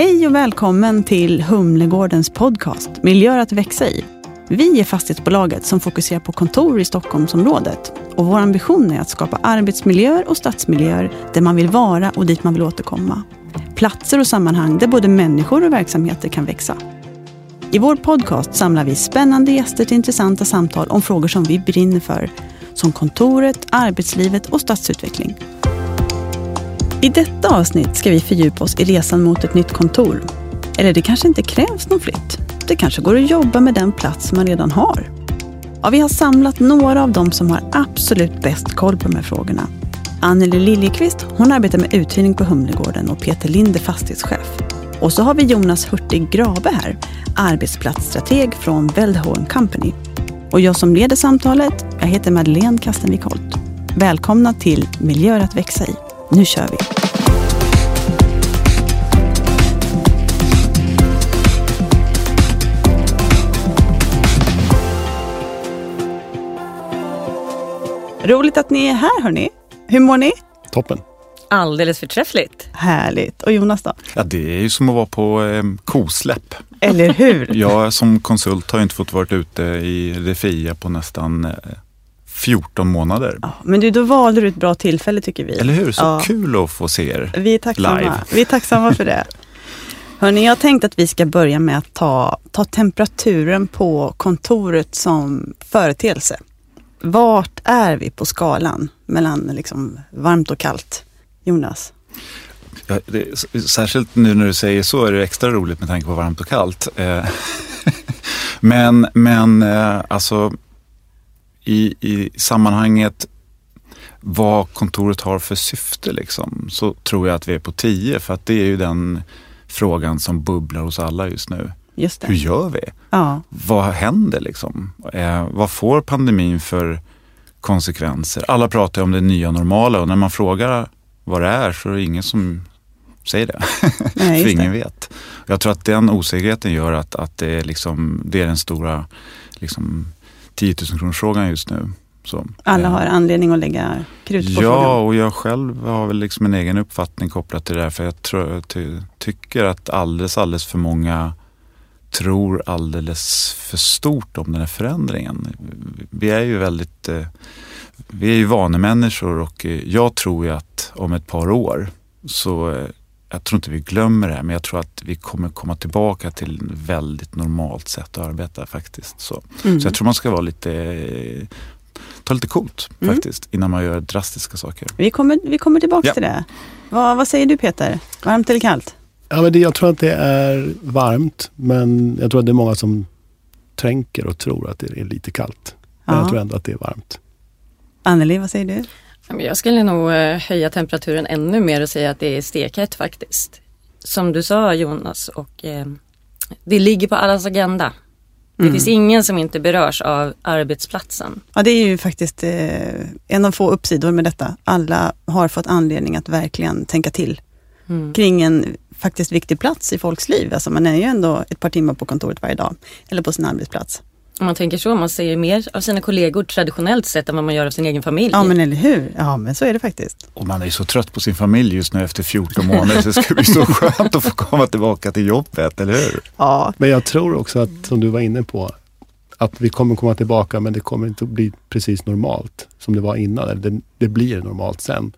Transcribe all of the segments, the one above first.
Hej och välkommen till Humlegårdens podcast Miljöer att växa i. Vi är fastighetsbolaget som fokuserar på kontor i Stockholmsområdet. Och vår ambition är att skapa arbetsmiljöer och stadsmiljöer där man vill vara och dit man vill återkomma. Platser och sammanhang där både människor och verksamheter kan växa. I vår podcast samlar vi spännande gäster till intressanta samtal om frågor som vi brinner för. Som kontoret, arbetslivet och stadsutveckling. I detta avsnitt ska vi fördjupa oss i resan mot ett nytt kontor. Eller det kanske inte krävs någon flytt. Det kanske går att jobba med den plats man redan har. Ja, vi har samlat några av dem som har absolut bäst koll på de här frågorna. Anneli Liljekvist, hon arbetar med uthyrning på Humlegården och Peter Linde, fastighetschef. Och så har vi Jonas Hurtig Grabe här, arbetsplatsstrateg från Veldhoen Company. Och jag som leder samtalet, jag heter Madeleine Kastenvik Holt. Välkomna till Miljöer att växa i. Nu kör vi! Roligt att ni är här hörni. Hur mår ni? Toppen. Alldeles förträffligt. Härligt. Och Jonas då? Ja, det är ju som att vara på eh, kosläpp. Eller hur? jag som konsult har inte fått vara ute i det fria på nästan eh, 14 månader. Ja, men du, då valde du ett bra tillfälle tycker vi. Eller hur? Så Ja. kul att få se er. Vi är tacksamma. Live. Vi är tacksamma för det. Hörni, jag tänkte att vi ska börja med att ta, ta temperaturen på kontoret som företeelse. Vart är vi på skalan mellan liksom varmt och kallt? Jonas? Ja, det, särskilt nu när du säger så är det extra roligt med tanke på varmt och kallt. Eh, men men eh, alltså i, i sammanhanget vad kontoret har för syfte liksom, så tror jag att vi är på 10 för att det är ju den frågan som bubblar hos alla just nu. Just Hur gör vi? Ja, Vad händer liksom? Eh, vad får pandemin för konsekvenser? Alla pratar om det nya normala och när man frågar vad det är så är det ingen som säger det. nej, för ingen det. vet. Jag tror att den osäkerheten gör att, att det, är liksom, det är den stora liksom, 10 000 kronors frågan just nu. Så, Alla eh, har anledning att lägga krut på Ja, frågan. och jag själv har väl liksom en egen uppfattning kopplat till det där. För jag tror, ty, tycker att alldeles, alldeles för många tror alldeles för stort om den här förändringen. Vi är ju väldigt, eh, vi är ju vanemänniskor och eh, jag tror ju att om ett par år så, jag tror inte vi glömmer det här, men jag tror att vi kommer komma tillbaka till ett väldigt normalt sätt att arbeta faktiskt. Så, Mm. så jag tror man ska vara lite, ta lite coolt Mm. faktiskt innan man gör drastiska saker. Vi, kommer, vi kommer tillbaka Ja. till det. Vad, vad säger du Peter? Varmt eller kallt? Ja, men det, jag tror att det är varmt, men jag tror att det är många som tänker och tror att det är lite kallt. Men Ja. jag tror ändå att det är varmt. Anneli, vad säger du? Jag skulle nog eh, höja temperaturen ännu mer och säga att det är stekhett faktiskt. Som du sa Jonas och eh, det ligger på allas agenda. Det Mm. finns ingen som inte berörs av arbetsplatsen. Ja, det är ju faktiskt eh, en av få uppsidor med detta. Alla har fått anledning att verkligen tänka till Mm. kring en faktiskt viktig plats i folks liv. Alltså man är ju ändå ett par timmar på kontoret varje dag eller på sin arbetsplats. Om man tänker så, man ser mer av sina kollegor traditionellt sett än vad man gör av sin egen familj. Ja, men eller hur? Ja, men så är det faktiskt. Och man är ju så trött på sin familj just nu efter 14 månader så det ska bli så skönt att få komma tillbaka till jobbet, eller hur? Ja, Men jag tror också att, som du var inne på, att vi kommer komma tillbaka men det kommer inte att bli precis normalt som det var innan. Eller Det, det blir normalt sen.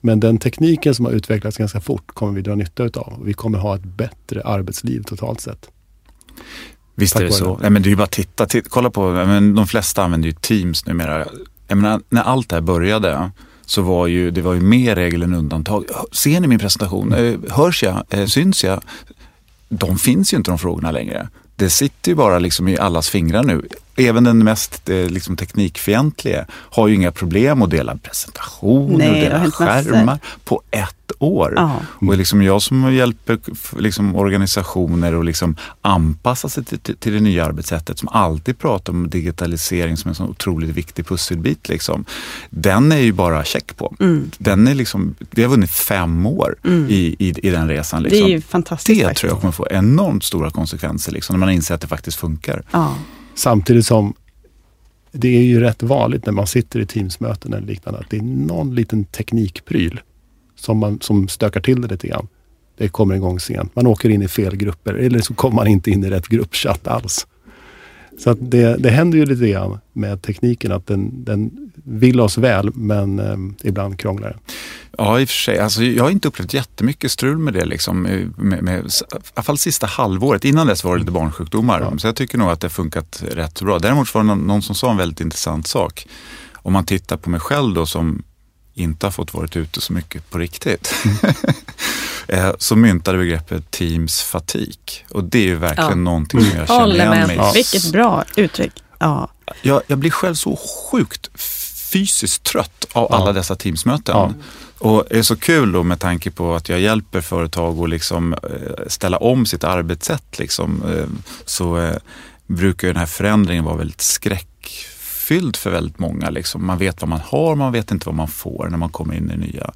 Men den tekniken som har utvecklats ganska fort kommer vi dra nytta utav. Och vi kommer ha ett bättre arbetsliv totalt sett. Visst är det så. det. Nej, men det är ju bara att titta, titta kolla på, men de flesta använder ju Teams numera. Jag menar, när allt det här började så var ju, det var ju mer regel än undantag. Ser ni min presentation? Eh, Hörs jag? Eh, Syns jag? De finns ju inte de frågorna längre. Det sitter ju bara liksom i allas fingrar nu. Även den mest eh, liksom teknikfientliga har ju inga problem att dela presentationer Nej, och det dela hänt massor. skärmar på ett år. Ja. Och liksom jag som hjälper liksom organisationer att liksom anpassa sig till, till, det nya arbetssättet som alltid pratar om digitalisering som en så otroligt viktig pusselbit. Liksom. Den är ju bara check på. Mm. Den är liksom, vi har vunnit fem år i, i, i den resan. det Liksom. är ju fantastiskt det faktiskt. tror jag kommer få enormt stora konsekvenser liksom, när man inser att det faktiskt funkar. Ja. Samtidigt som det är ju rätt vanligt när man sitter i Teamsmöten eller liknande att det är någon liten teknikpryl som, man, som stökar till det lite grann. Det kommer igång sent. Man åker in i fel grupper eller så kommer man inte in i rätt gruppchatt alls. Så att det, det händer ju lite grann med tekniken att den, den vill oss väl men eh, ibland krånglar den. Ja, i och för sig. Alltså, jag har inte upplevt jättemycket strul med det. Liksom, med, med, I alla fall sista halvåret. Innan dess var det lite barnsjukdomar. Ja. Så jag tycker nog att det har funkat rätt bra. Däremot var det någon, någon som sa en väldigt intressant sak. Om man tittar på mig själv då som inte har fått varit ute så mycket på riktigt. Eh, så myntade begreppet Teams fatik. Och det är ju verkligen ja. någonting som jag känner igen mig i. Vilket bra uttryck. Ja. Jag, jag blir själv så sjukt fysiskt trött av ja. alla dessa Teamsmöten. Ja. Och det är så kul då med tanke på att jag hjälper företag att liksom eh, ställa om sitt arbetssätt. Liksom, eh, så brukar den här förändringen vara väldigt skräckfylld för väldigt många. Liksom. Man vet vad man har, man vet inte vad man får när man kommer in i det nya.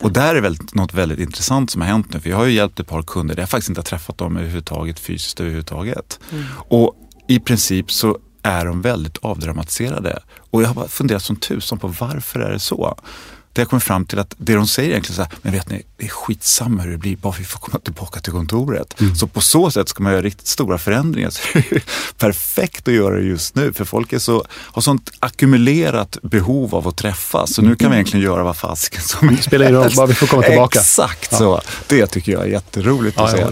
Och där är väl något väldigt intressant som har hänt nu. För jag har ju hjälpt ett par kunder där jag faktiskt inte har träffat dem överhuvudtaget fysiskt överhuvudtaget. Mm. Och i princip så är de väldigt avdramatiserade. Och jag har funderat som tusan på varför är det så? Där jag kommer fram till att det de säger egentligen så här, men vet ni, det är skitsamma hur det blir, bara vi får komma tillbaka till kontoret. Mm. Så på så sätt ska man göra riktigt stora förändringar. Så det är perfekt att göra det just nu, för folk är så, har sånt ackumulerat behov av att träffas. Så nu kan vi egentligen göra vad fasiken som helst. Det spelar ingen roll, bara vi får komma tillbaka. Exakt ja. så. Det tycker jag är jätteroligt ja, att se.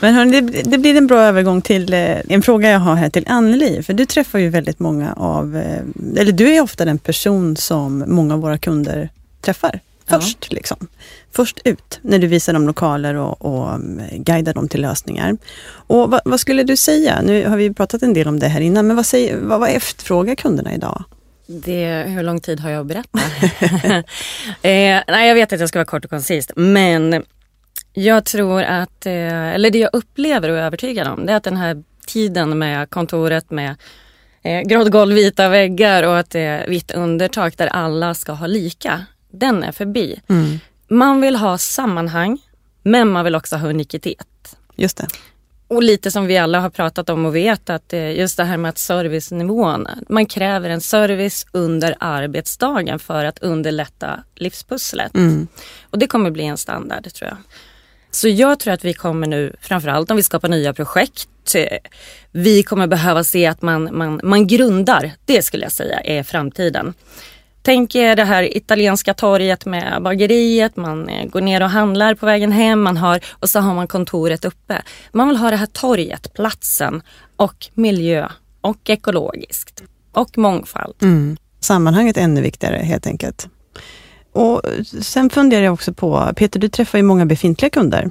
Men hörni, det, det, blir en bra övergång till eh, en fråga jag har här till Anneli. För du träffar ju väldigt många av, eh, eller du är ofta den person som många av våra kunder träffar först. Ja. Liksom. Först ut när du visar dem lokaler och, och mm, guidar dem till lösningar. Och vad, vad, skulle du säga? Nu har vi pratat en del om det här innan, men vad, säger, vad, vad efterfrågar kunderna idag? Det, hur lång tid har jag att berätta? eh, nej, jag vet att jag ska vara kort och koncist, men jag tror att, eh, eller det jag upplever och är övertygad om, det är att den här tiden med kontoret med eh, grått golv, vita väggar och det är vitt undertak där alla ska ha lika den är förbi. Mm. Man vill ha sammanhang, men man vill också ha unikitet. Just det. Och lite som vi alla har pratat om och vet att just det här med att servicenivån, man kräver en service under arbetsdagen för att underlätta livspusslet. Mm. Och det kommer bli en standard tror jag. Så jag tror att vi kommer nu, framförallt om vi skapar nya projekt, vi kommer behöva se att man, man, man grundar, det skulle jag säga är framtiden. Tänk er det här italienska torget med bageriet, man eh, går ner och handlar på vägen hem man har, och så har man kontoret uppe. Man vill ha det här torget, platsen och miljö och ekologiskt och mångfald. Mm. Sammanhanget är ännu viktigare helt enkelt. Och Sen funderar jag också på, Peter du träffar ju många befintliga kunder.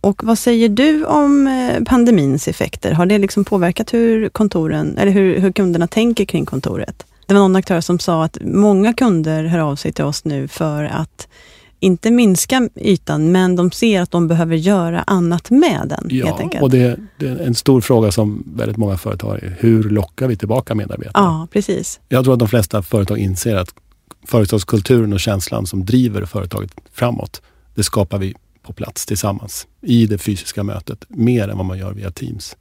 Och vad säger du om eh, pandemins effekter? Har det liksom påverkat hur kontoren, eller hur, hur kunderna tänker kring kontoret? Det var någon aktör som sa att många kunder hör av sig till oss nu för att inte minska ytan, men de ser att de behöver göra annat med den. Ja, och det, det, är en stor fråga som väldigt många företag har. Hur lockar vi tillbaka medarbetare? Ja, precis. Jag tror att de flesta företag inser att företagskulturen och känslan som driver företaget framåt, det skapar vi på plats tillsammans i det fysiska mötet, mer än vad man gör via Teams.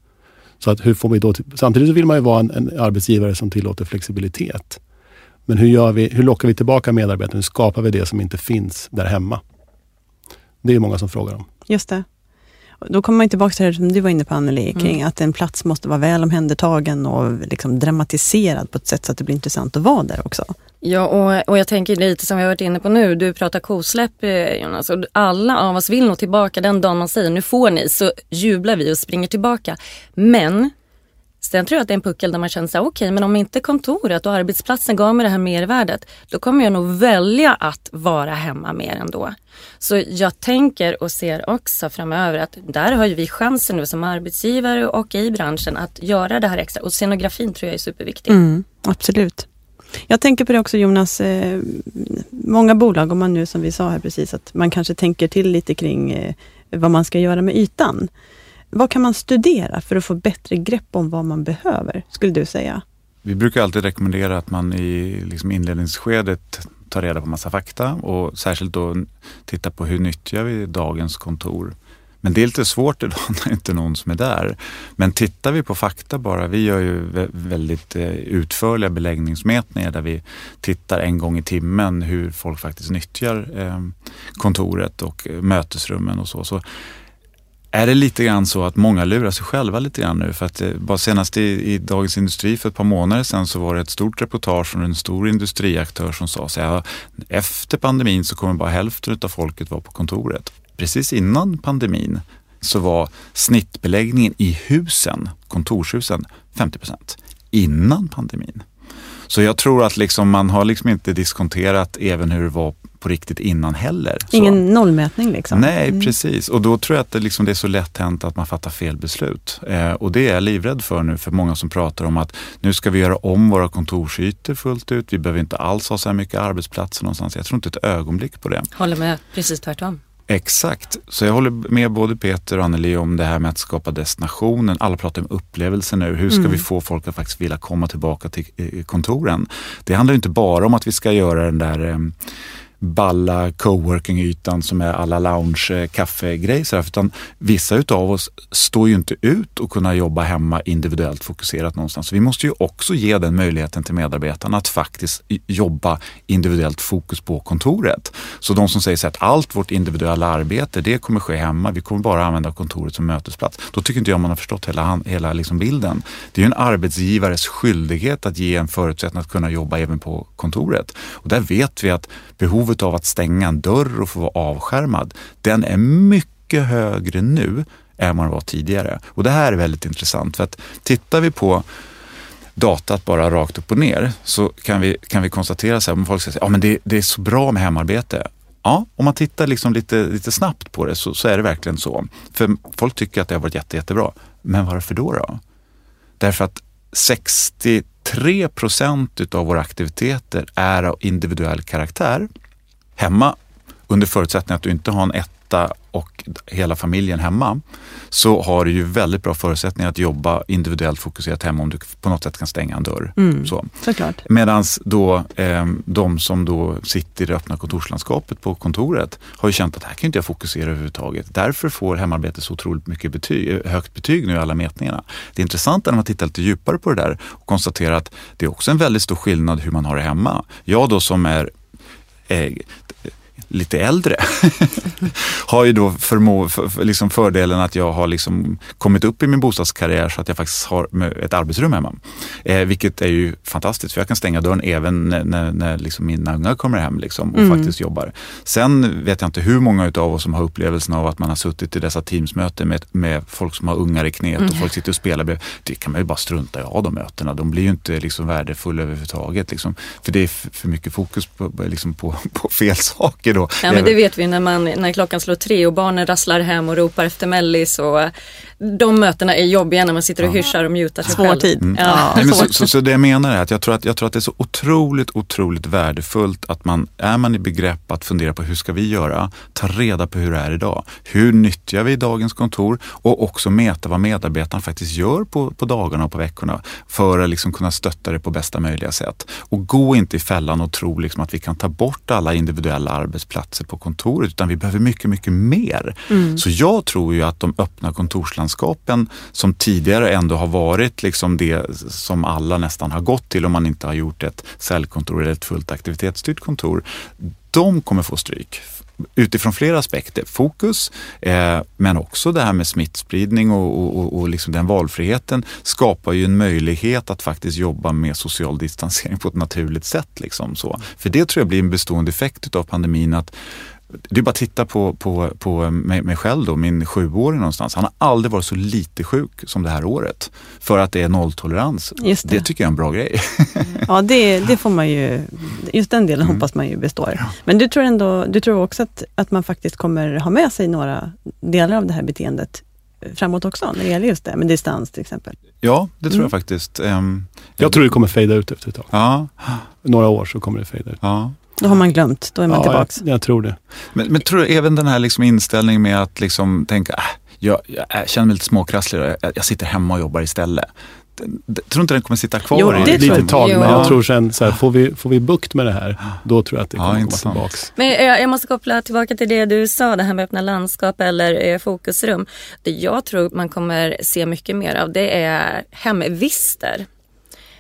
Så att hur får vi då, samtidigt så vill man ju vara en, en arbetsgivare som tillåter flexibilitet. Men hur, gör vi, hur lockar vi tillbaka medarbetare? Hur skapar vi det som inte finns där hemma? Det är många som frågar om. Just det. Då kommer man tillbaka till det som du var inne på Anneli, mm. kring mm. att en plats måste vara väl omhändertagen och liksom dramatiserad på ett sätt så att det blir intressant att vara där också. Ja, och, och jag tänker lite som vi har varit inne på nu, du pratar kosläpp eh, Jonas, och alla av oss vill nog tillbaka den dagen man säger nu får ni, så jublar vi och springer tillbaka. Men Sen tror jag att det är en puckel där man känner så okej, okay, men om inte kontoret och arbetsplatsen gav mig det här mervärdet, då kommer jag nog välja att vara hemma mer ändå. Så jag tänker och ser också framöver att där har ju vi chansen nu som arbetsgivare och i branschen att göra det här extra. Och scenografin tror jag är superviktig. Mm, absolut. Jag tänker på det också Jonas, eh, många bolag, om man nu som vi sa här precis, att man kanske tänker till lite kring eh, vad man ska göra med ytan. Vad kan man studera för att få bättre grepp om vad man behöver, skulle du säga? Vi brukar alltid rekommendera att man i liksom inledningsskedet tar reda på massa fakta och särskilt då titta på hur nyttjar vi dagens kontor Men det är lite svårt idag när inte någon som är där. Men tittar vi på fakta bara, vi gör ju väldigt eh, utförliga beläggningsmätningar där vi tittar en gång i timmen hur folk faktiskt nyttjar eh, kontoret och eh, mötesrummen och så. så är det lite grann så att många lurar sig själva lite grann nu. För att eh, bara senast i, i Dagens Industri för ett par månader sedan så var det ett stort reportage från en stor industriaktör som sa så här, efter pandemin så kommer bara hälften av folket vara på kontoret. Precis innan pandemin så var snittbeläggningen i husen, kontorshusen, 50 procent. Innan pandemin. Så jag tror att liksom man har liksom inte diskonterat även hur det var på riktigt innan heller. Ingen nollmätning liksom? Nej, mm. precis. Och då tror jag att det, liksom, det är så lätt hänt att man fattar fel beslut. Eh, och det är jag livrädd för nu, för många som pratar om att nu ska vi göra om våra kontorsytor fullt ut. Vi behöver inte alls ha så här mycket arbetsplatser någonstans. Jag tror inte ett ögonblick på det. Håller med, precis tvärtom. Exakt, så jag håller med både Peter och Anneli om det här med att skapa destinationen. Alla pratar om upplevelser nu. Hur ska mm. vi få folk att faktiskt vilja komma tillbaka till eh, kontoren? Det handlar inte bara om att vi ska göra den där eh, balla coworking-ytan som är alla lounge eh, kaffegrejser. Utan vissa utav oss står ju inte ut och kunna jobba hemma individuellt fokuserat någonstans. Så vi måste ju också ge den möjligheten till medarbetarna att faktiskt jobba individuellt fokus på kontoret. Så de som säger så att allt vårt individuella arbete, det kommer ske hemma. Vi kommer bara använda kontoret som mötesplats. Då tycker inte jag man har förstått hela, hela liksom bilden. Det är ju en arbetsgivares skyldighet att ge en förutsättning att kunna jobba även på kontoret. Och där vet vi att behovet av att stänga en dörr och få vara avskärmad, den är mycket högre nu än vad den var tidigare. Och det här är väldigt intressant för att tittar vi på datat bara rakt upp och ner så kan vi, kan vi konstatera så här, om folk säger att ja, det, det är så bra med hemarbete. Ja, om man tittar liksom lite, lite snabbt på det så, så är det verkligen så. För folk tycker att det har varit jätte, jättebra. Men varför då? då? Därför att 63 procent av våra aktiviteter är av individuell karaktär. Hemma, under förutsättning att du inte har en etta och hela familjen hemma, så har du ju väldigt bra förutsättningar att jobba individuellt fokuserat hemma om du på något sätt kan stänga en dörr. Mm, så. Såklart. Medan då eh, de som då sitter i det öppna kontorslandskapet på kontoret har ju känt att här kan inte jag fokusera överhuvudtaget. Därför får hemarbete så otroligt mycket betyg, eh, högt betyg nu i alla mätningarna. Det intressanta när man tittar lite djupare på det där och konstaterar att det är också en väldigt stor skillnad hur man har det hemma. Jag då som är eh, lite äldre har ju då förmå, för, liksom fördelen att jag har liksom kommit upp i min bostadskarriär så att jag faktiskt har ett arbetsrum hemma. Eh, vilket är ju fantastiskt för jag kan stänga dörren även när, när, när liksom mina unga kommer hem liksom och mm. faktiskt jobbar. Sen vet jag inte hur många av oss som har upplevelsen av att man har suttit i dessa teamsmöten med, med folk som har ungar i knät mm. och folk sitter och spelar. Det kan man ju bara strunta i ha de mötena. De blir ju inte liksom värdefulla överhuvudtaget. Liksom. För det är för mycket fokus på, liksom på, på fel saker då. Ja men det vet vi när, man, när klockan slår tre och barnen rasslar hem och ropar efter mellis. Och de mötena är jobbiga när man sitter och hyschar och mutar sig Svår själv. tid. Mm. Ja. Nej, så, så, så, det jag menar är att jag tror att, jag tror att det är så otroligt, otroligt värdefullt att man, är man i begrepp att fundera på hur ska vi göra, ta reda på hur det är idag. Hur nyttjar vi dagens kontor och också mäta vad medarbetarna faktiskt gör på, på dagarna och på veckorna för att liksom kunna stötta det på bästa möjliga sätt. Och gå inte i fällan och tro liksom att vi kan ta bort alla individuella arbetsplatser på kontoret utan vi behöver mycket, mycket mer. Mm. Så jag tror ju att de öppna kontorslandskapen som tidigare ändå har varit liksom det som alla nästan har gått till om man inte har gjort ett säljkontor eller ett fullt aktivitetsstyrt kontor. De kommer få stryk utifrån flera aspekter. Fokus, eh, men också det här med smittspridning och, och, och liksom den valfriheten skapar ju en möjlighet att faktiskt jobba med social distansering på ett naturligt sätt. Liksom så. För det tror jag blir en bestående effekt av pandemin att det är bara att titta på, på, på mig, mig själv då, min sjuåring någonstans. Han har aldrig varit så lite sjuk som det här året. För att det är nolltolerans. Det. det. tycker jag är en bra grej. ja, det, det får man ju, just den delen mm. hoppas man ju består. Ja. Men du tror ändå, du tror också att, att man faktiskt kommer ha med sig några delar av det här beteendet framåt också, när det gäller just det med distans till exempel? Ja, det tror mm. jag faktiskt. Um, jag tror det kommer fejda ut efter ett tag. Ja. Några år så kommer det fejda ut. Ja. Då har man glömt, då är man ja, tillbaks. Jag, jag, tror det. Men, men tror du även den här liksom inställningen med att liksom tänka, äh, jag, jag, känner mig lite småkrasslig, jag, jag sitter hemma och jobbar istället. jag tror inte den kommer sitta kvar Jo, i... det Lite tror tag, Jo. men jag Ja. tror sen så här, får vi, får vi bukt med det här, då tror jag att det Ja, kommer komma intressant. tillbaks. Men jag, jag måste koppla tillbaka till det du sa, det här med öppna landskap eller eh, fokusrum. Det jag tror man kommer se mycket mer av det är hemvister.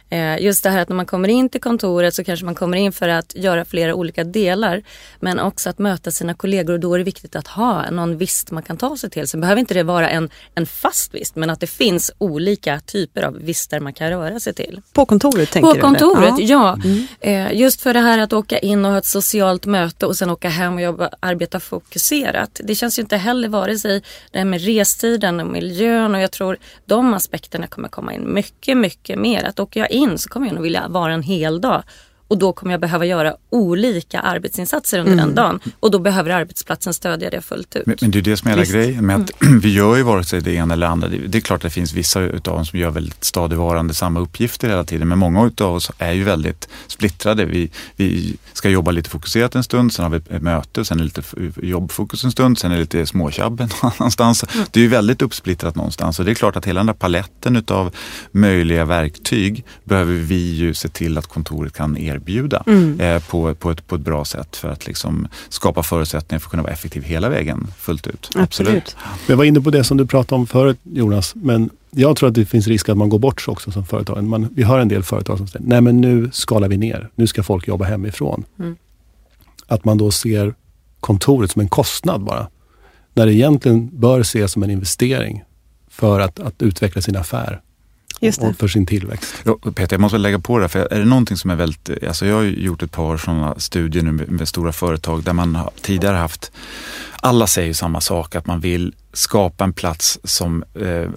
Eh, Just det här att när man kommer in till kontoret så kanske man kommer in för att göra flera olika delar. Men också att möta sina kollegor och då är det viktigt att ha någon vist man kan ta sig till. Sen behöver inte det vara en, en fast vist men att det finns olika typer av vister man kan röra sig till. På kontoret tänker På du? eller? kontoret, Ja. ja. Eh, just för det här att åka in och ha ett socialt möte och sen åka hem och jobba, arbeta fokuserat. Det känns ju inte heller vare sig det här med restiden och miljön och jag tror de aspekterna kommer komma in mycket, mycket mer. Att åker jag in så kommer jag nog vilja vara en hel dag och då kommer jag behöva göra olika arbetsinsatser under den dagen och då behöver arbetsplatsen stödja det fullt ut. Men, men det är det som är hela Visst. grejen med att vi gör ju vare sig det ena eller andra. Det, är klart att det finns vissa utav oss som gör väldigt stadigvarande samma uppgifter hela tiden. Men många utav oss är ju väldigt splittrade. Vi, vi ska jobba lite fokuserat en stund, sen har vi ett möte, sen är det lite jobbfokus en stund, sen är det lite småtjabb någonstans. Det är ju väldigt uppsplittrat någonstans och det är klart att hela den där paletten utav möjliga verktyg behöver vi ju se till att kontoret kan erbjuda eh, på, på, ett, på ett bra sätt för att liksom skapa förutsättningar för att kunna vara effektiv hela vägen fullt ut. Absolut. Jag var inne på det som du pratade om förut Jonas, men jag tror att det finns risk att man går bort sig också som företag. Man, vi har en del företag som säger, nej men nu skalar vi ner, nu ska folk jobba hemifrån. Mm. Att man då ser kontoret som en kostnad bara. När det egentligen bör ses som en investering för att, att utveckla sin affär. Och för sin tillväxt. Ja, Peter, jag måste lägga på det. För är det någonting som är väldigt... Alltså jag har gjort ett par sådana studier nu med, med stora företag där man har tidigare haft... Alla säger ju samma sak, att man vill skapa en plats som eh,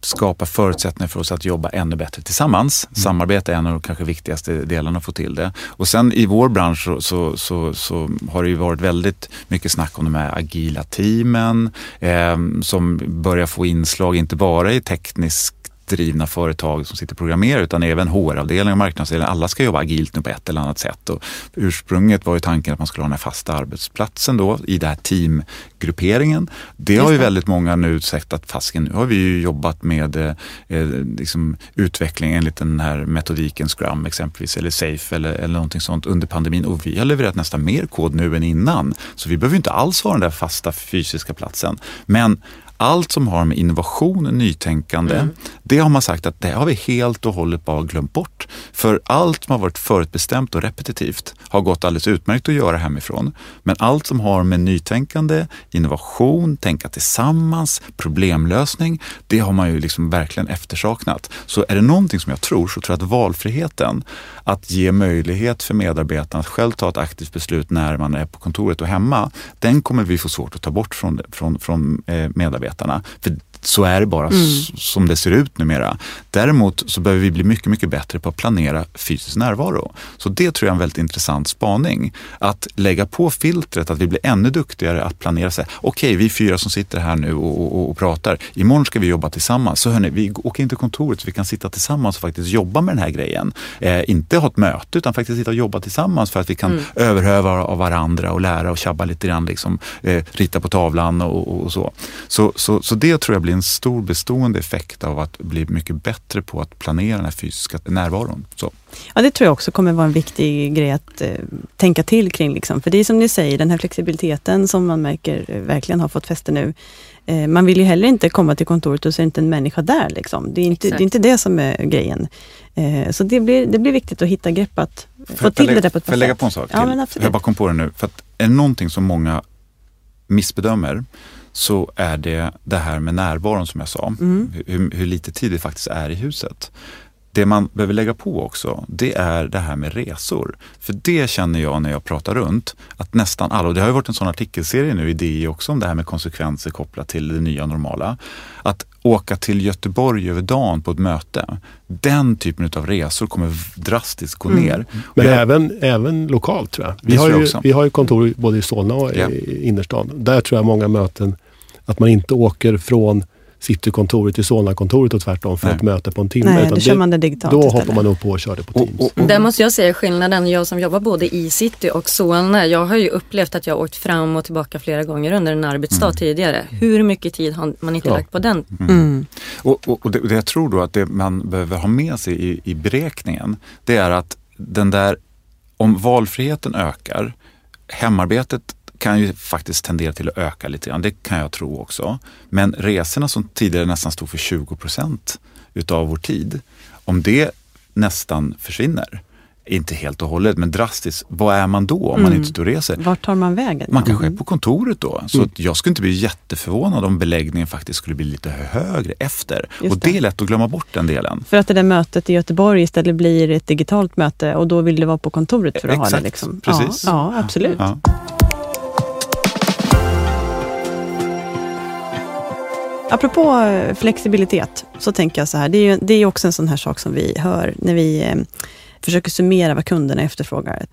skapar förutsättningar för oss att jobba ännu bättre tillsammans. Samarbete är en av de kanske viktigaste delarna att få till det. Och sen i vår bransch så, så, så, så har det ju varit väldigt mycket snack om de här agila teamen eh, som börjar få inslag, inte bara i teknisk drivna företag som sitter och programmerar utan även HR-avdelningen och marknadsavdelningen. Alla ska jobba agilt nu på ett eller annat sätt. Och ursprunget var ju tanken att man skulle ha den här fasta arbetsplatsen då i den här teamgrupperingen. Det har ju väldigt många nu sagt att fasken, nu har vi ju jobbat med eh, eh, liksom utveckling enligt den här metodiken Scrum exempelvis eller Safe eller, eller någonting sånt under pandemin och vi har levererat nästan mer kod nu än innan. Så vi behöver inte alls ha den där fasta fysiska platsen. Men allt som har med innovation och nytänkande, det har man sagt att det har vi helt och hållet bara glömt bort. För allt som har varit förutbestämt och repetitivt har gått alldeles utmärkt att göra hemifrån. Men allt som har med nytänkande, innovation, tänka tillsammans, problemlösning, det har man ju liksom verkligen eftersaknat. Så är det någonting som jag tror så tror jag att valfriheten, att ge möjlighet för medarbetarna att själv ta ett aktivt beslut när man är på kontoret och hemma, den kommer vi få svårt att ta bort från, från, från eh, medarbetarna. För så är det bara s- som det ser ut numera. Däremot så behöver vi bli mycket, mycket bättre på att planera fysisk närvaro. Så det tror jag är en väldigt intressant spaning. Att lägga på filtret, att vi blir ännu duktigare att planera. sig. Okej, vi fyra som sitter här nu och, och, och pratar. Imorgon ska vi jobba tillsammans. Så hörni, vi åker in till kontoret så vi kan sitta tillsammans och faktiskt jobba med den här grejen. Eh, inte ha ett möte utan faktiskt sitta och jobba tillsammans för att vi kan överhöva av varandra och lära och tjabba lite grann. Liksom, eh, rita på tavlan och, och, och så. Så, så. så det tror jag blir en stor bestående effekt av att bli mycket bättre på att planera den här fysiska närvaron. Så. Ja, det tror jag också kommer vara en viktig grej att eh, tänka till kring. Liksom. För det är som ni säger, den här flexibiliteten som man märker eh, verkligen har fått fäste nu. Eh, man vill ju heller inte komma till kontoret och så är inte en människa där. Liksom. Det, är inte, det är inte det som är grejen. Eh, så det blir, det blir viktigt att hitta grepp att Får få jag till lägga- det där på ett Får bra jag lägga sätt. på en sak Ja, till? men absolut. jag bara kom på det nu. För att är det någonting som många missbedömer så är det det här med närvaron som jag sa. Mm. Hur, hur lite tid det faktiskt är i huset. Det man behöver lägga på också, det är det här med resor. För det känner jag när jag pratar runt, att nästan alla, och det har ju varit en sån artikelserie nu i DI också om det här med konsekvenser kopplat till det nya normala. Att åka till Göteborg över dagen på ett möte, den typen av resor kommer drastiskt gå Mm. ner. Men Och jag- även, även lokalt tror jag. Vi har, jag ju, vi har ju kontor både i Solna och Ja. i innerstan. Där tror jag många möten, att man inte åker från Citykontoret till Solna-kontoret och tvärtom för Nej. ett möte på en timme. Nej, utan då kör man det digitalt Då istället. hoppar man upp på och kör det på Och- Teams. och- och- Där måste jag säga skillnaden. Jag som jobbar både i city och Solna. Jag har ju upplevt att jag har åkt fram och tillbaka flera gånger under en arbetsdag tidigare. Hur mycket tid har man inte Ja. lagt på den? Mm. Och, och, och det, det jag tror då att det man behöver ha med sig i, i beräkningen, det är att den där, om valfriheten ökar, hemarbetet kan ju faktiskt tendera till att öka lite grann, det kan jag tro också. Men resorna som tidigare nästan stod för 20 procent utav vår tid, om det nästan försvinner, inte helt och hållet, men drastiskt, vad är man då om man inte står och reser? Vart tar man vägen? Man kanske är på kontoret då. Så att jag skulle inte bli jätteförvånad om beläggningen faktiskt skulle bli lite högre efter. Just och det det. är lätt att glömma bort den delen. För att det där mötet i Göteborg istället blir ett digitalt möte och då vill du vara på kontoret för att ha det. Exakt, Liksom. precis. Ja, ja, absolut. Ja. Apropå eh, flexibilitet så tänker jag så här. Det är ju det är också en sån här sak som vi hör när vi eh, försöker summera vad kunderna efterfrågar.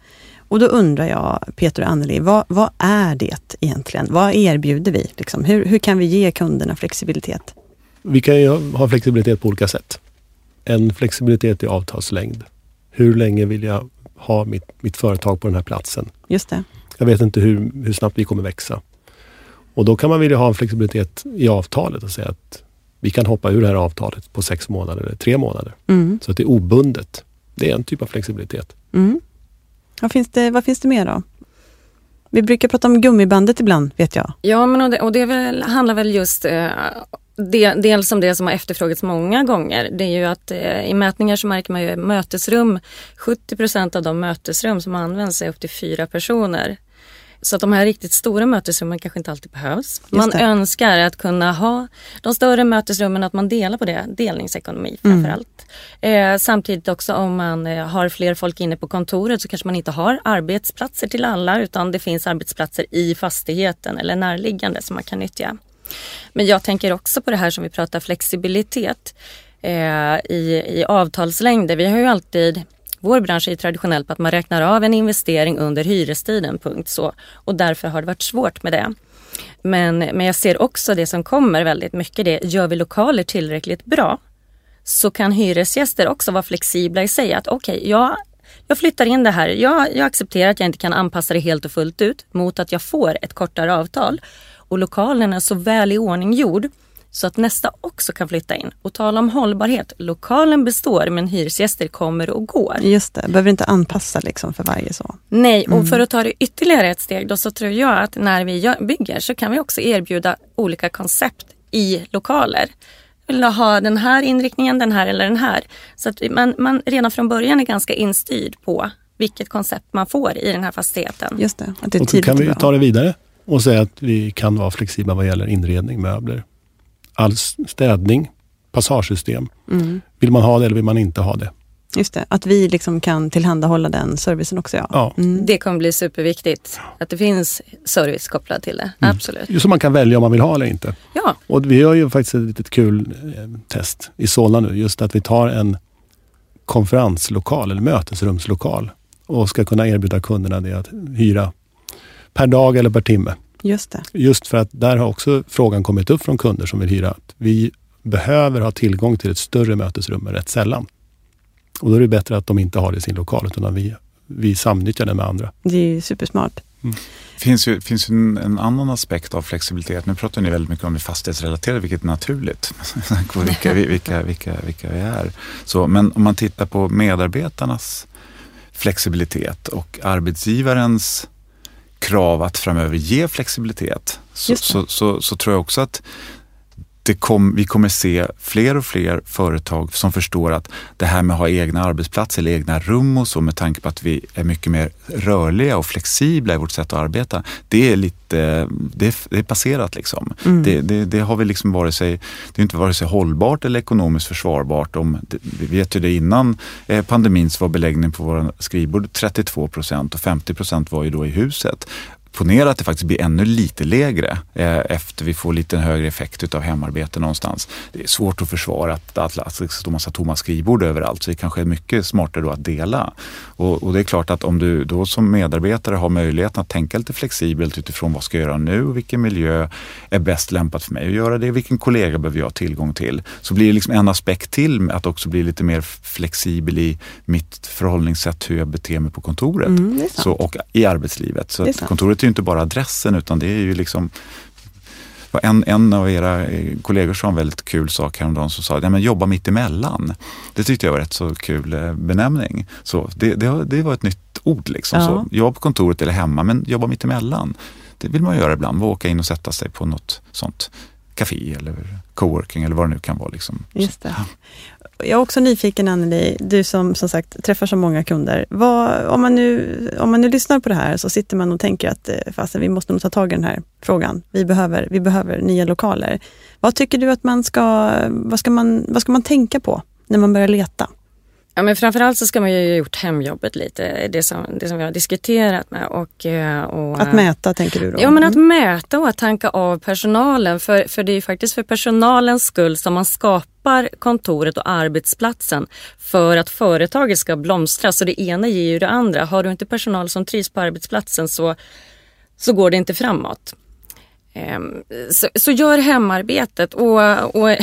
Och då undrar jag, Peter och Anneli, vad, vad är det egentligen? Vad erbjuder vi? Liksom? Hur, hur kan vi ge kunderna flexibilitet? Vi kan ju ha flexibilitet på olika sätt. En flexibilitet i avtalslängd. Hur länge vill jag ha mitt, mitt företag på den här platsen? Just det. Jag vet inte hur, hur snabbt vi kommer växa. Och då kan man vilja ha en flexibilitet i avtalet och säga att vi kan hoppa ur det här avtalet på sex månader eller tre månader. Mm. Så att det är obundet. Det är en typ av flexibilitet. Mm. Vad, finns det, vad finns det mer då? Vi brukar prata om gummibandet ibland, vet jag. Ja, men och det, och det väl, handlar väl just eh, det, dels om det som har efterfrågats många gånger. Det är ju att eh, i mätningar så märker man ju mötesrum, 70 procent av de mötesrum som används är upp till fyra personer. Så att de här riktigt stora mötesrummen kanske inte alltid behövs. Man det. önskar att kunna ha de större mötesrummen, att man delar på det. Delningsekonomi framför allt. Eh, samtidigt också om man eh, har fler folk inne på kontoret så kanske man inte har arbetsplatser till alla utan det finns arbetsplatser i fastigheten eller närliggande som man kan nyttja. Men jag tänker också på det här som vi pratar flexibilitet eh, i, i avtalslängder. Vi har ju alltid vår bransch är ju traditionell på att man räknar av en investering under hyrestiden, punkt så. Och därför har det varit svårt med det. Men, men jag ser också det som kommer väldigt mycket det, gör vi lokaler tillräckligt bra så kan hyresgäster också vara flexibla i sig. Att okej, okay, jag, jag flyttar in det här. Jag, jag accepterar att jag inte kan anpassa det helt och fullt ut mot att jag får ett kortare avtal. Och lokalen är så väl i ordning gjord så att nästa också kan flytta in. Och tala om hållbarhet. Lokalen består men hyresgäster kommer och går. Just det, behöver inte anpassa liksom för varje så. Nej, och för att ta det ytterligare ett steg då så tror jag att när vi bygger så kan vi också erbjuda olika koncept i lokaler. Vill du ha den här inriktningen, den här eller den här? Så att man, man redan från början är ganska instyrd på vilket koncept man får i den här fastigheten. Just det, att det är Och kan vi ta det vidare och säga att vi kan vara flexibla vad gäller inredning, möbler, all städning, passagesystem. Mm. Vill man ha det eller vill man inte ha det? Just det, att vi liksom kan tillhandahålla den servicen också. Ja. Ja. Mm. Det kommer bli superviktigt att det finns service kopplad till det. Absolut. Just så man kan välja om man vill ha eller inte. Ja, Och vi gör ju faktiskt ett litet kul eh, test i Solna nu. Just att vi tar en konferenslokal eller mötesrumslokal och ska kunna erbjuda kunderna det att hyra per dag eller per timme. Just det. Just för att där har också frågan kommit upp från kunder som vill hyra. Att vi behöver ha tillgång till ett större mötesrum rätt sällan. Och då är det bättre att de inte har det i sin lokal utan att vi, vi samnyttjar den med andra. Det är ju supersmart. Det finns ju, finns ju en, en annan aspekt av flexibilitet. Nu pratar ni väldigt mycket om det fastighetsrelaterade, vilket är naturligt. vilka, vilka, vilka, vilka vi är. Så, men om man tittar på medarbetarnas flexibilitet och arbetsgivarens krav att framöver ge flexibilitet så, så, så, så tror jag också att det kom, vi kommer se fler och fler företag som förstår att det här med att ha egna arbetsplatser eller egna rum och så med tanke på att vi är mycket mer rörliga och flexibla i vårt sätt att arbeta. Det är lite, det är, det är passerat liksom. Mm. Det, det, det har vi liksom vare sig, det är inte vare sig hållbart eller ekonomiskt försvarbart. Om, vi vet ju det innan eh, pandemin så var beläggningen på våra skrivbord 32 procent och 50 procent var ju då i huset ponera att det faktiskt blir ännu lite lägre eh, efter vi får lite högre effekt utav hemarbete någonstans. Det är svårt att försvara att, att, att det står massa tomma skrivbord överallt så det kanske är mycket smartare då att dela. Och, och, det är klart att om du då som medarbetare har möjligheten att tänka lite flexibelt utifrån vad ska jag göra nu och vilken miljö är bäst lämpat för mig att göra det, vilken kollega behöver jag ha tillgång till, så blir det liksom en aspekt till att också bli lite mer flexibel i mitt förhållningssätt hur jag beter mig på kontoret mm, så, och i arbetslivet. Så kontoret är ju inte bara adressen utan det är ju liksom en, en av era eh, kollegor sa en väldigt kul sak häromdagen som sa, ja men jobba mitt emellan. Det tyckte jag var rätt så kul eh, benämning. Så det, det, det var ett nytt ord liksom. Ja. Så, jobba på kontoret eller hemma, men jobba mitt emellan. Det vill man göra ibland, åka in och sätta sig på något sånt café eller coworking eller vad det nu kan vara. Liksom. Just det. Jag är också nyfiken Anneli, du som som sagt träffar så många kunder. Vad, om, man nu, om man nu lyssnar på det här så sitter man och tänker att eh, fasen, vi måste nog ta tag i den här frågan. Vi behöver, vi behöver nya lokaler. Vad tycker du att man ska, vad ska man, vad ska man tänka på när man börjar leta? Ja, men framförallt så ska man ju ha gjort hemjobbet lite, det som, det som vi har diskuterat med. Och, eh, och, att mäta tänker du då? Ja, men att mm. mäta och att tanka av personalen. För, för det är ju faktiskt för personalens skull som man skapar kontoret och arbetsplatsen för att företaget ska blomstra. Så det ena ger ju det andra. Har du inte personal som trivs på arbetsplatsen så, så går det inte framåt. Ehm, så, så gör hemarbetet och, och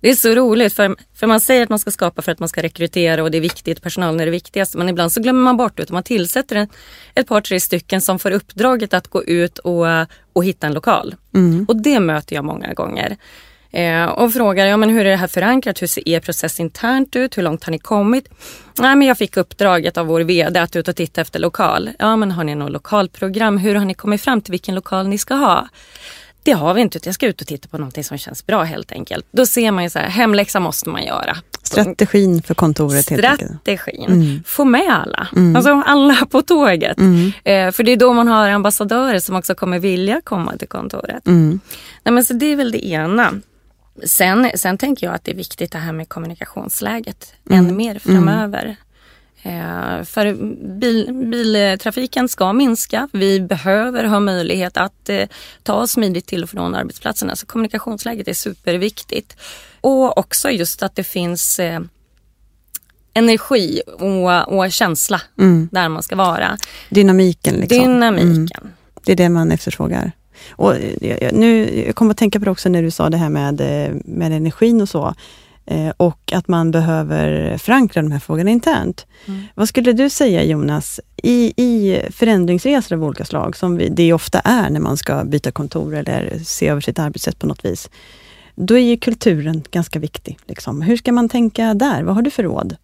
det är så roligt för, för man säger att man ska skapa för att man ska rekrytera och det är viktigt, personalen är det viktigaste. Men ibland så glömmer man bort det och man tillsätter en, ett par, tre stycken som får uppdraget att gå ut och, och hitta en lokal. Mm. Och det möter jag många gånger. Eh, och frågar ja, men hur är det här förankrat? Hur ser er process internt ut? Hur långt har ni kommit? Nej, men jag fick uppdraget av vår VD att ut och titta efter lokal. Ja, men har ni något lokalprogram? Hur har ni kommit fram till vilken lokal ni ska ha? Det har vi inte, jag ska ut och titta på någonting som känns bra helt enkelt. Då ser man ju så här, hemläxa måste man göra. Strategin för kontoret Strategin. Mm. Få med alla. Mm. Alltså alla på tåget. Mm. Eh, för det är då man har ambassadörer som också kommer vilja komma till kontoret. Mm. Nej, men så det är väl det ena. Sen, sen tänker jag att det är viktigt det här med kommunikationsläget än mm. mer framöver. Eh, för bil, biltrafiken ska minska. Vi behöver ha möjlighet att eh, ta smidigt till och från arbetsplatserna. Så kommunikationsläget är superviktigt. Och också just att det finns eh, energi och, och känsla mm. där man ska vara. Dynamiken. Liksom. Dynamiken. Mm. Det är det man efterfrågar. Och nu, jag kommer att tänka på det också när du sa det här med, med energin och så. Eh, och att man behöver förankra de här frågorna internt. Mm. Vad skulle du säga Jonas, i, i förändringsresor av olika slag, som vi, det ofta är när man ska byta kontor eller se över sitt arbetssätt på något vis. Då är ju kulturen ganska viktig. Liksom. Hur ska man tänka där? Vad har du för råd?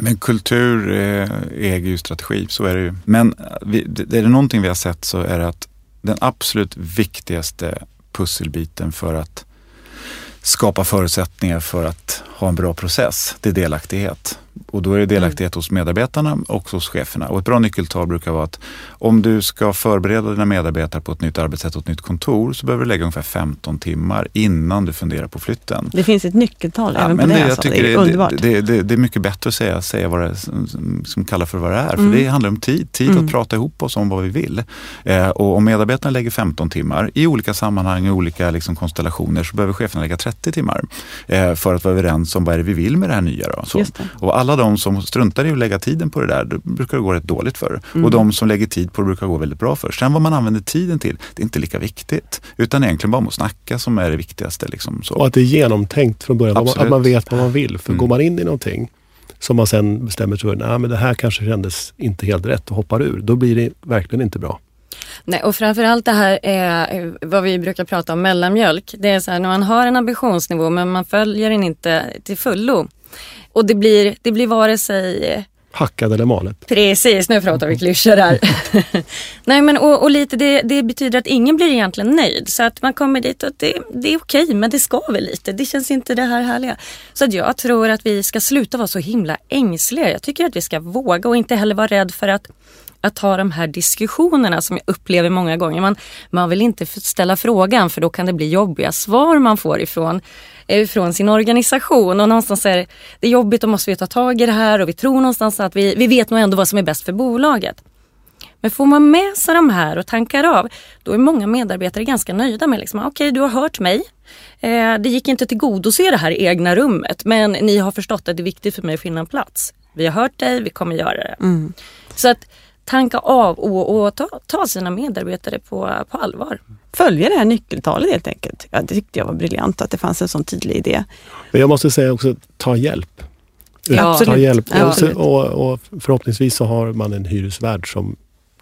Men kultur eh, äger ju strategi, så är det ju. Men eh, är det någonting vi har sett så är det att den absolut viktigaste pusselbiten för att skapa förutsättningar för att ha en bra process, det är delaktighet. Och då är det delaktighet mm. hos medarbetarna och hos cheferna. Och ett bra nyckeltal brukar vara att om du ska förbereda dina medarbetare på ett nytt arbetssätt och ett nytt kontor så behöver du lägga ungefär 15 timmar innan du funderar på flytten. Det finns ett nyckeltal ja, även på det. Jag alltså. det är det, underbart. Det, det, det, är mycket bättre att säga, säga vad det är, som kallar för vad det är. Mm. För det handlar om tid. Tid mm. att prata ihop oss om vad vi vill. Eh, och om medarbetarna lägger 15 timmar i olika sammanhang, i olika liksom, konstellationer så behöver cheferna lägga 30 timmar. Eh, för att vara överens om vad är det vi vill med det här nya. Då, så. Och alla de som struntar i att lägga tiden på det där, då brukar det gå rätt dåligt för. Mm. Och de som lägger tid på det brukar gå väldigt bra för. Sen vad man använder tiden till, det är inte lika viktigt. Utan egentligen bara att snacka som är det viktigaste. Liksom, så. Och att det är genomtänkt från början, Absolut. att man vet vad man vill. För mm. går man in i någonting som man sen bestämmer sig för, att det här kanske kändes inte helt rätt och hoppar ur. Då blir det verkligen inte bra. Nej, och framförallt det här är vad vi brukar prata om mellanmjölk. Det är så här när man har en ambitionsnivå men man följer den inte till fullo. Och det blir, det blir vare sig Hackad eller malet. Precis, nu pratar vi klyschor här. Nej men och, och, lite det, det, betyder att ingen blir egentligen nöjd. Så att man kommer dit och det, det är okej men det skaver lite. Det känns inte det här härliga. Så att jag tror att vi ska sluta vara så himla ängsliga. Jag tycker att vi ska våga och inte heller vara rädd för att att ta de här diskussionerna som jag upplever många gånger. Man, man vill inte ställa frågan för då kan det bli jobbiga svar man får ifrån, ifrån sin organisation. Och någonstans är det jobbigt och måste vi ta tag i det här och vi tror någonstans att vi, vi vet nog ändå vad som är bäst för bolaget. Men får man med sig de här och tankar av, då är många medarbetare ganska nöjda med liksom, okej okay, du har hört mig. Eh, det gick inte till tillgodose det här egna rummet men ni har förstått att det är viktigt för mig att finna en plats. Vi har hört dig, vi kommer göra det. Mm. Så att tanka av och, och ta, ta, sina medarbetare på, på allvar. Följa det här nyckeltalet helt enkelt. Ja, det tyckte jag var briljant att det fanns en sån tydlig idé. Men jag måste säga också, ta hjälp. Ja, ta hjälp. Ja, och, och, förhoppningsvis så har man en hyresvärd som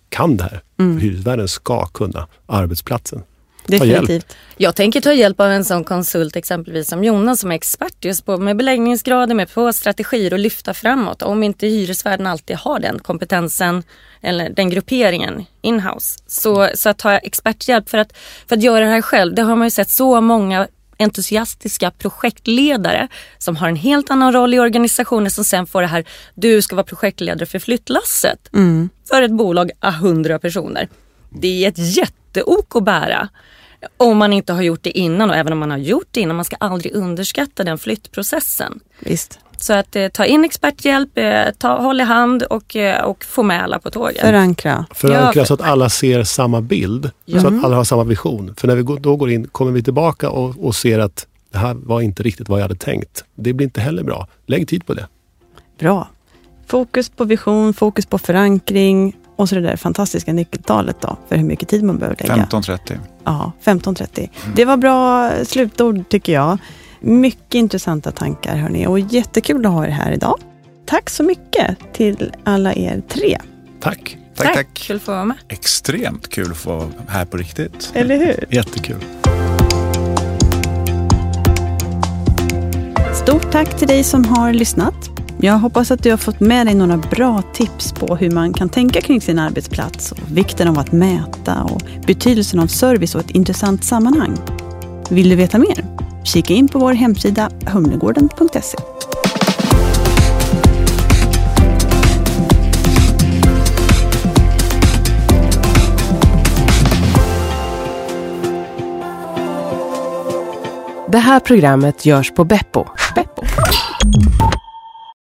kan det här. Mm. Hyresvärden ska kunna arbetsplatsen. Definitivt. Jag tänker ta hjälp av en sån konsult exempelvis som Jonas som är expert just på med beläggningsgrader, med på strategier och lyfta framåt. Om inte hyresvärden alltid har den kompetensen eller den grupperingen inhouse. Så, så att ta experthjälp för att, för att göra det här själv, det har man ju sett så många entusiastiska projektledare som har en helt annan roll i organisationen som sen får det här, du ska vara projektledare för flyttlasset mm. för ett bolag av 100 personer. Det är ett jätteok att bära. Om man inte har gjort det innan och även om man har gjort det innan. Man ska aldrig underskatta den flyttprocessen. Visst. Så att eh, ta in experthjälp, eh, ta, håll i hand och, eh, och få med alla på tåget. Förankra. Förankra ja, så att alla ser samma bild. Ja. Så att alla har samma vision. För när vi då går in kommer vi tillbaka och, och ser att det här var inte riktigt vad jag hade tänkt. Det blir inte heller bra. Lägg tid på det. Bra. Fokus på vision, fokus på förankring och så det där fantastiska nyckeltalet då, för hur mycket tid man behöver lägga. 15.30. Ja, 15.30. Mm. Det var bra slutord tycker jag. Mycket intressanta tankar hörni och jättekul att ha er här idag. Tack så mycket till alla er tre. Tack. Tack, tack. tack. Kul att få vara med. Extremt kul att få vara här på riktigt. Eller hur? Jättekul. Stort tack till dig som har lyssnat. Jag hoppas att du har fått med dig några bra tips på hur man kan tänka kring sin arbetsplats och vikten av att mäta och betydelsen av service och ett intressant sammanhang. Vill du veta mer? Kika in på vår hemsida humlegården.se. Det här programmet görs på Beppo. Beppo.